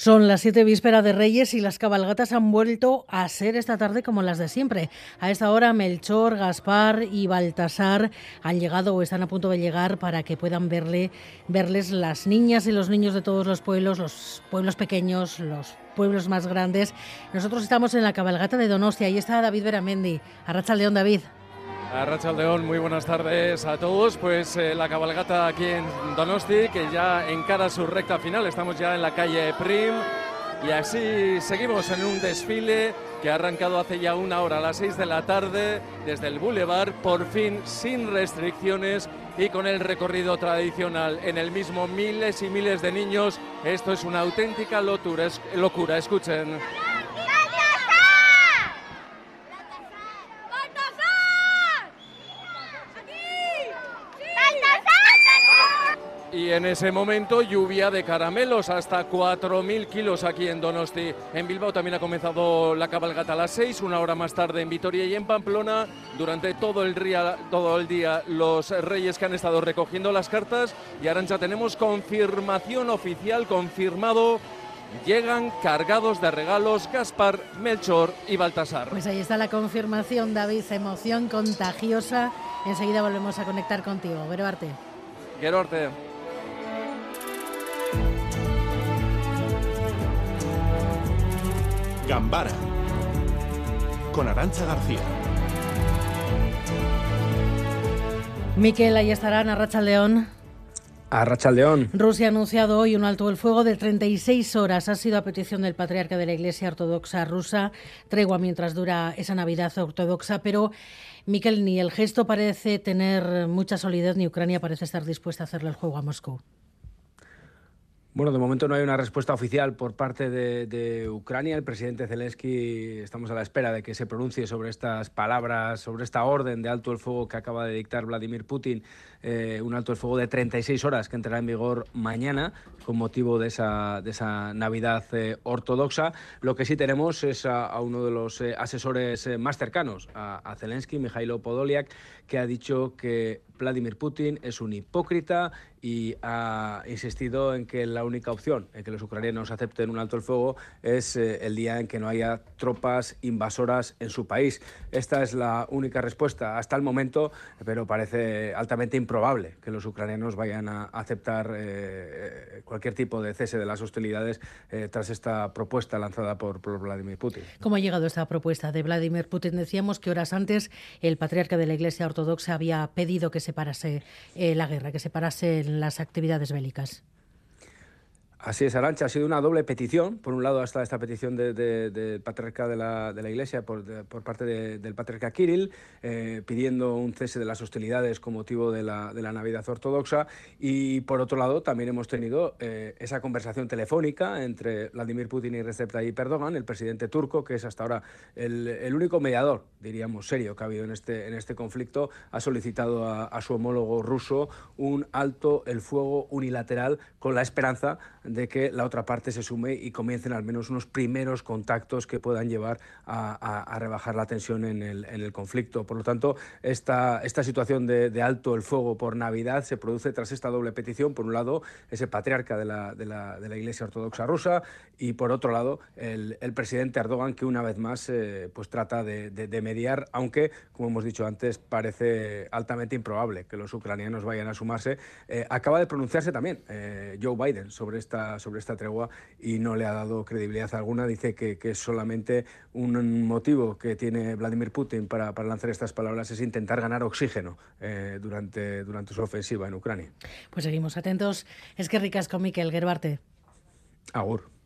Son las siete vísperas de Reyes y las cabalgatas han vuelto a ser esta tarde como las de siempre. A esta hora Melchor, Gaspar y Baltasar han llegado o están a punto de llegar para que puedan verle, verles las niñas y los niños de todos los pueblos, los pueblos pequeños, los pueblos más grandes. Nosotros estamos en la cabalgata de Donostia. Ahí está David Beramendi. Arracha León, David. A León, muy buenas tardes a todos. Pues eh, la cabalgata aquí en Donosti, que ya encara su recta final. Estamos ya en la calle Prim y así seguimos en un desfile que ha arrancado hace ya una hora a las seis de la tarde desde el Boulevard, por fin sin restricciones y con el recorrido tradicional. En el mismo miles y miles de niños. Esto es una auténtica locura. Escuchen. En ese momento lluvia de caramelos, hasta 4.000 kilos aquí en Donosti. En Bilbao también ha comenzado la cabalgata a las 6, una hora más tarde en Vitoria y en Pamplona. Durante todo el día, todo el día los reyes que han estado recogiendo las cartas. Y ya tenemos confirmación oficial, confirmado llegan cargados de regalos Gaspar, Melchor y Baltasar. Pues ahí está la confirmación, David, emoción contagiosa. Enseguida volvemos a conectar contigo. Arte. Gerorte. Gambara con Arancha García. Miquel, ahí estarán, Arracha León. A León. Rusia ha anunciado hoy un alto el fuego de 36 horas. Ha sido a petición del patriarca de la Iglesia Ortodoxa rusa. Tregua mientras dura esa Navidad ortodoxa. Pero, Miquel, ni el gesto parece tener mucha solidez, ni Ucrania parece estar dispuesta a hacerle el juego a Moscú. Bueno, de momento no hay una respuesta oficial por parte de, Ucrania. El presidente Zelensky, estamos a la espera de que se pronuncie sobre estas palabras, sobre esta orden de alto el fuego que acaba de dictar Vladimir Putin, eh, un alto el fuego de 36 horas que entrará en vigor mañana con motivo de esa, Navidad eh, ortodoxa. Lo que sí tenemos es a, uno de los eh, asesores más cercanos a, a Zelensky, Mikhailo Podolyak, que ha dicho que Vladimir Putin es un hipócrita y ha insistido en que la única opción en que los ucranianos acepten un alto el fuego es eh, el día en que no haya tropas invasoras en su país. Esta es la única respuesta hasta el momento, pero parece altamente improbable que los ucranianos vayan a aceptar eh, cualquier tipo de cese de las hostilidades eh, tras esta propuesta lanzada por, por, Vladimir Putin. ¿Cómo ha llegado esta propuesta de Vladimir Putin? Decíamos que horas antes el patriarca de la Iglesia Ortodoxa había pedido que se parase la guerra, que se parase las actividades bélicas. Así es, Arancha, ha sido una doble petición. Por un lado hasta esta petición del de, patriarca de la, de la Iglesia por, parte del patriarca Kirill, eh, pidiendo un cese de las hostilidades con motivo de la, Navidad ortodoxa. Y por otro lado también hemos tenido eh, esa conversación telefónica entre Vladimir Putin y Recep Tayyip Erdogan, el presidente turco, que es hasta ahora el, el único mediador, diríamos, serio que ha habido en este, en este conflicto. Ha solicitado a, a su homólogo ruso un alto el fuego unilateral con la esperanza de que la otra parte se sume y comiencen al menos unos primeros contactos que puedan llevar a, rebajar la tensión en el, conflicto. Por lo tanto, esta, esta situación de, alto el fuego por Navidad se produce tras esta doble petición. Por un lado, ese patriarca de la, de la, de la Iglesia Ortodoxa rusa y por otro lado, el, presidente Erdogan, que una vez más eh, pues trata de, mediar, aunque, como hemos dicho antes, parece altamente improbable que los ucranianos vayan a sumarse. Eh, acaba de pronunciarse también eh, Joe Biden sobre esta sobre esta tregua y no le ha dado credibilidad alguna. Dice que, es solamente un motivo que tiene Vladimir Putin para, lanzar estas palabras es intentar ganar oxígeno eh, durante, durante su ofensiva en Ucrania. Pues seguimos atentos. Es que ricas con Miquel Gerbarte. Agur.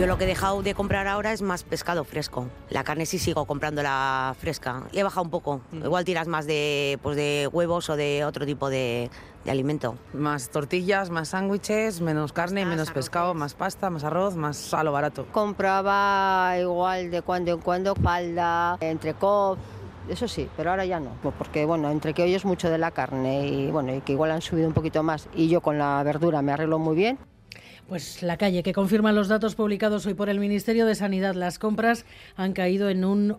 Yo lo que he dejado de comprar ahora es más pescado fresco. La carne sí sigo comprándola fresca. Y he bajado un poco. Mm. Igual tiras más de, pues de huevos o de otro tipo de, alimento. Más tortillas, más sándwiches, menos carne, menos pescado, más pasta, más arroz, más salo barato. Compraba igual de cuando en cuando falda, entrecot, eso sí, pero ahora ya no, porque bueno, entre que hoy es mucho de la carne y bueno, y que igual han subido un poquito más y yo con la verdura me arreglo muy bien. Pues la calle, que confirma los datos publicados hoy por el Ministerio de Sanidad. Las compras han caído en un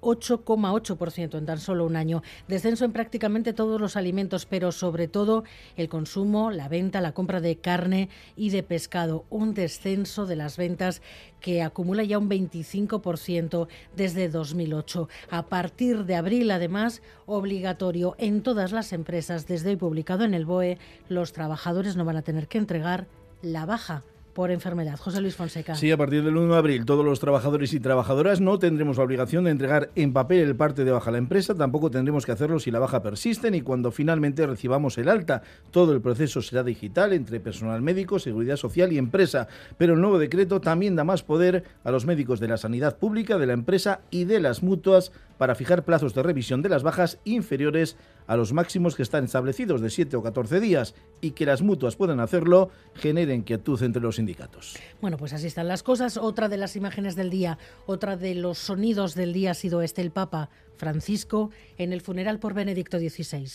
8,8% en tan solo un año. Descenso en prácticamente todos los alimentos, pero sobre todo el consumo, la venta, la compra de carne y de pescado. Un descenso de las ventas que acumula ya un 25% desde 2008. A partir de abril, además, obligatorio en todas las empresas, desde hoy publicado en el BOE, los trabajadores no van a tener que entregar la baja por enfermedad. José Luis Fonseca. Sí, a partir del 1 de abril todos los trabajadores y trabajadoras no tendremos la obligación de entregar en papel el parte de baja a la empresa, tampoco tendremos que hacerlo si la baja persiste ni cuando finalmente recibamos el alta. Todo el proceso será digital entre personal médico, seguridad social y empresa, pero el nuevo decreto también da más poder a los médicos de la sanidad pública, de la empresa y de las mutuas para fijar plazos de revisión de las bajas inferiores a los máximos que están establecidos de 7 o 14 días y que las mutuas puedan hacerlo generen inquietud entre los sindicatos. Bueno, pues así están las cosas. Otra de las imágenes del día, otra de los sonidos del día ha sido este, el Papa Francisco en el funeral por Benedicto XVI.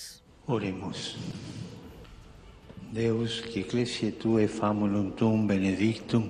Oremos. Deus, que ecclesia tue famulum tum benedictum,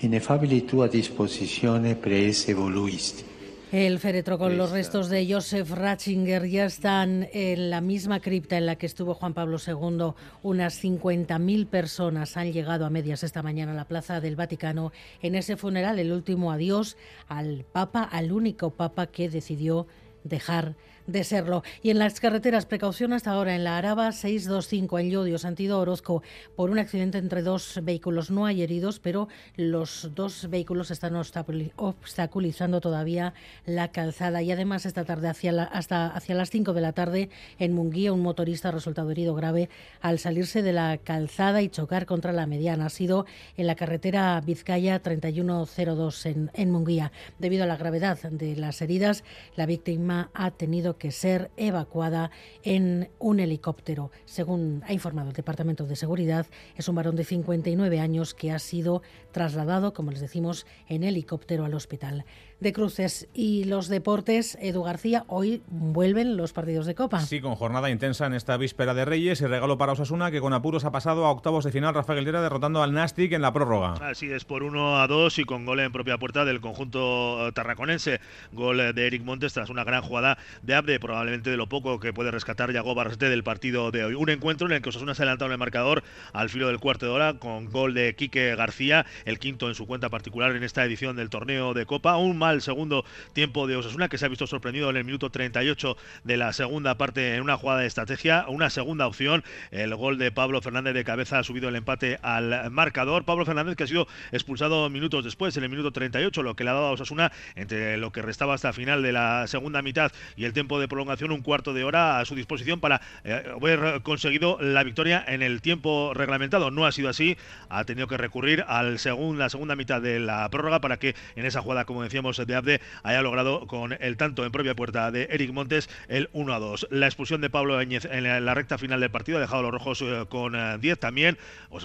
ineffabili tua dispositione preese voluisti el féretro con los restos de Joseph Ratzinger ya están en la misma cripta en la que estuvo Juan Pablo II. Unas 50.000 personas han llegado a medias esta mañana a la Plaza del Vaticano en ese funeral, el último adiós al Papa, al único Papa que decidió dejar de serlo. Y en las carreteras, precaución hasta ahora en la Araba 625 en Llodio, sentido Orozco, por un accidente entre dos vehículos. No hay heridos, pero los dos vehículos están obstaculizando todavía la calzada. Y además esta tarde hacia hasta hacia las 5 de la tarde en Munguía un motorista ha resultado herido grave al salirse de la calzada y chocar contra la mediana. Ha sido en la carretera Vizcaya 3102 en, en Munguía. Debido a la gravedad de las heridas, la víctima ha tenido que ser evacuada en un helicóptero. Según ha informado el Departamento de Seguridad, es un varón de 59 años que ha sido trasladado, como les decimos, en helicóptero al hospital de cruces. Y los deportes, Edu García, hoy vuelven los partidos de Copa. Sí, con jornada intensa en esta víspera de Reyes y regalo para Osasuna, que con apuros ha pasado a octavos de final Rafael Guilera derrotando al Nastic en la prórroga. Así es, por 1 a 2 y con gol en propia puerta del conjunto tarraconense. Gol de Eric Montes tras una gran jugada de Abde, probablemente de lo poco que puede rescatar Yago Barrete del partido de hoy. Un encuentro en el que Osasuna se ha adelantado en el marcador al filo del cuarto de hora con gol de Quique García, el quinto en su cuenta particular en esta edición del torneo de Copa. Un al segundo tiempo de Osasuna, que se ha visto sorprendido en el minuto 38 de la segunda parte en una jugada de estrategia. Una segunda opción, el gol de Pablo Fernández de cabeza ha subido el empate al marcador. Pablo Fernández que ha sido expulsado minutos después, en el minuto 38, lo que le ha dado a Osasuna entre lo que restaba hasta final de la segunda mitad y el tiempo de prolongación, un cuarto de hora a su disposición para eh, haber conseguido la victoria en el tiempo reglamentado. No ha sido así, ha tenido que recurrir al la segunda mitad de la prórroga para que en esa jugada, como decíamos, de Abde haya logrado con el tanto en propia puerta de Eric Montes el 1 a 2. La expulsión de Pablo Áñez en la recta final del partido ha dejado a los rojos eh, con 10 eh, también.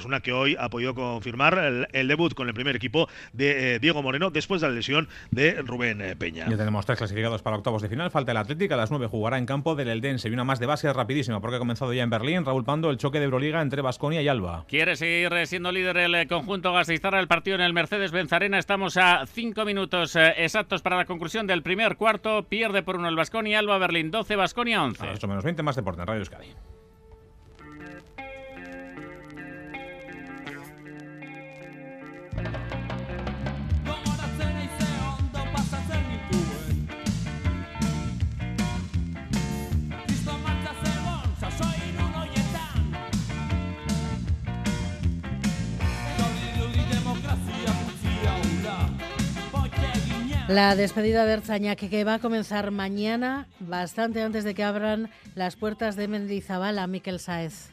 una que hoy ha podido confirmar el, debut con el primer equipo de eh, Diego Moreno después de la lesión de Rubén Peña. Ya tenemos tres clasificados para octavos de final. Falta el Atlético. A las 9 jugará en campo del Eldense. Y una más de base rapidísima porque ha comenzado ya en Berlín. Raúl Pando, el choque de Euroliga entre Basconia y Alba. Quiere seguir siendo líder el conjunto Gasteiztarra. El partido en el Mercedes-Benz Arena. Estamos a 5 minutos exactos para la conclusión del primer cuarto. Pierde por uno el Basconia, Alba Berlín 12, Basconia 11. A menos 20 más deporte en Radio Euskadi. La despedida de Erzaña que va a comenzar mañana, bastante antes de que abran las puertas de Mendizabal a Miquel Saez.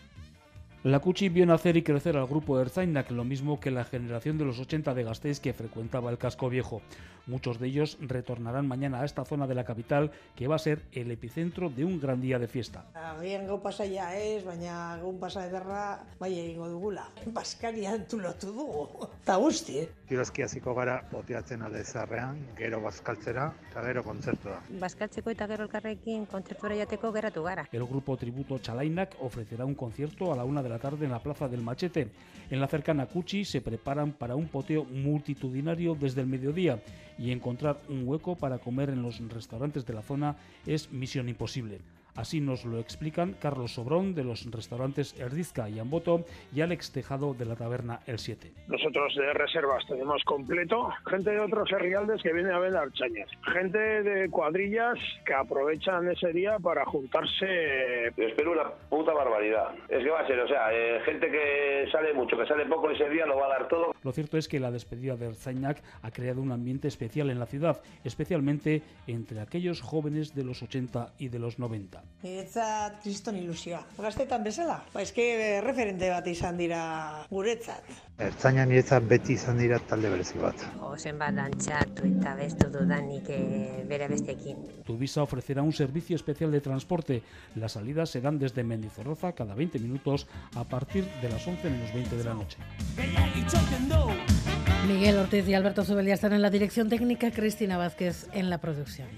La Cuchi vio nacer y crecer al grupo de Erzañac, lo mismo que la generación de los 80 de Gasteiz que frecuentaba el casco viejo. Muchos de ellos retornarán mañana a esta zona de la capital, que va a ser el epicentro de un gran día de fiesta. Agian gau pasa ya es, baina gaun pasa ederra bai egingo dugula. Baskarian tulotu dugu, eta guzti, Gara boteatzen alde zarrean, gero bazkaltzera eta gero kontzertua. Bazkaltzeko eta gero elkarrekin kontzertuara jateko geratu gara. El grupo tributo Chalainak ofrecerá un concierto a la una de la tarde en la Plaza del Machete. En la cercana Cuchi se preparan para un poteo multitudinario desde el mediodía y encontrar un hueco para comer en los restaurantes de la zona es misión imposible. Así nos lo explican Carlos Sobrón de los restaurantes Erdizka y Amboto y Alex Tejado de la taberna El 7. Nosotros de reservas tenemos completo gente de otros herrialdes que viene a ver archañas, gente de cuadrillas que aprovechan ese día para juntarse. Yo espero una puta barbaridad. Es que va a ser, o sea, eh, gente que sale mucho, que sale poco ese día lo va a dar todo. Lo cierto es que la despedida de Erzañac ha creado un ambiente especial en la ciudad, especialmente entre aquellos jóvenes de los 80 y de los 90. Niretzat kriston ilusioa. Gaztetan bezala, ba, eske referente bat izan dira guretzat. Ertzaina niretzat beti izan dira talde berezi bat. Ozen bat dantzatu eta bestu dudanik e, bere bestekin. Tuvisa ofrecerá un servicio especial de transporte. Las salidas serán desde Mendizorroza cada 20 minutos a partir de las 11 menos 20 de la noche. Miguel Ortiz y Alberto Zubelia están en la dirección técnica, Cristina Vázquez en la producción.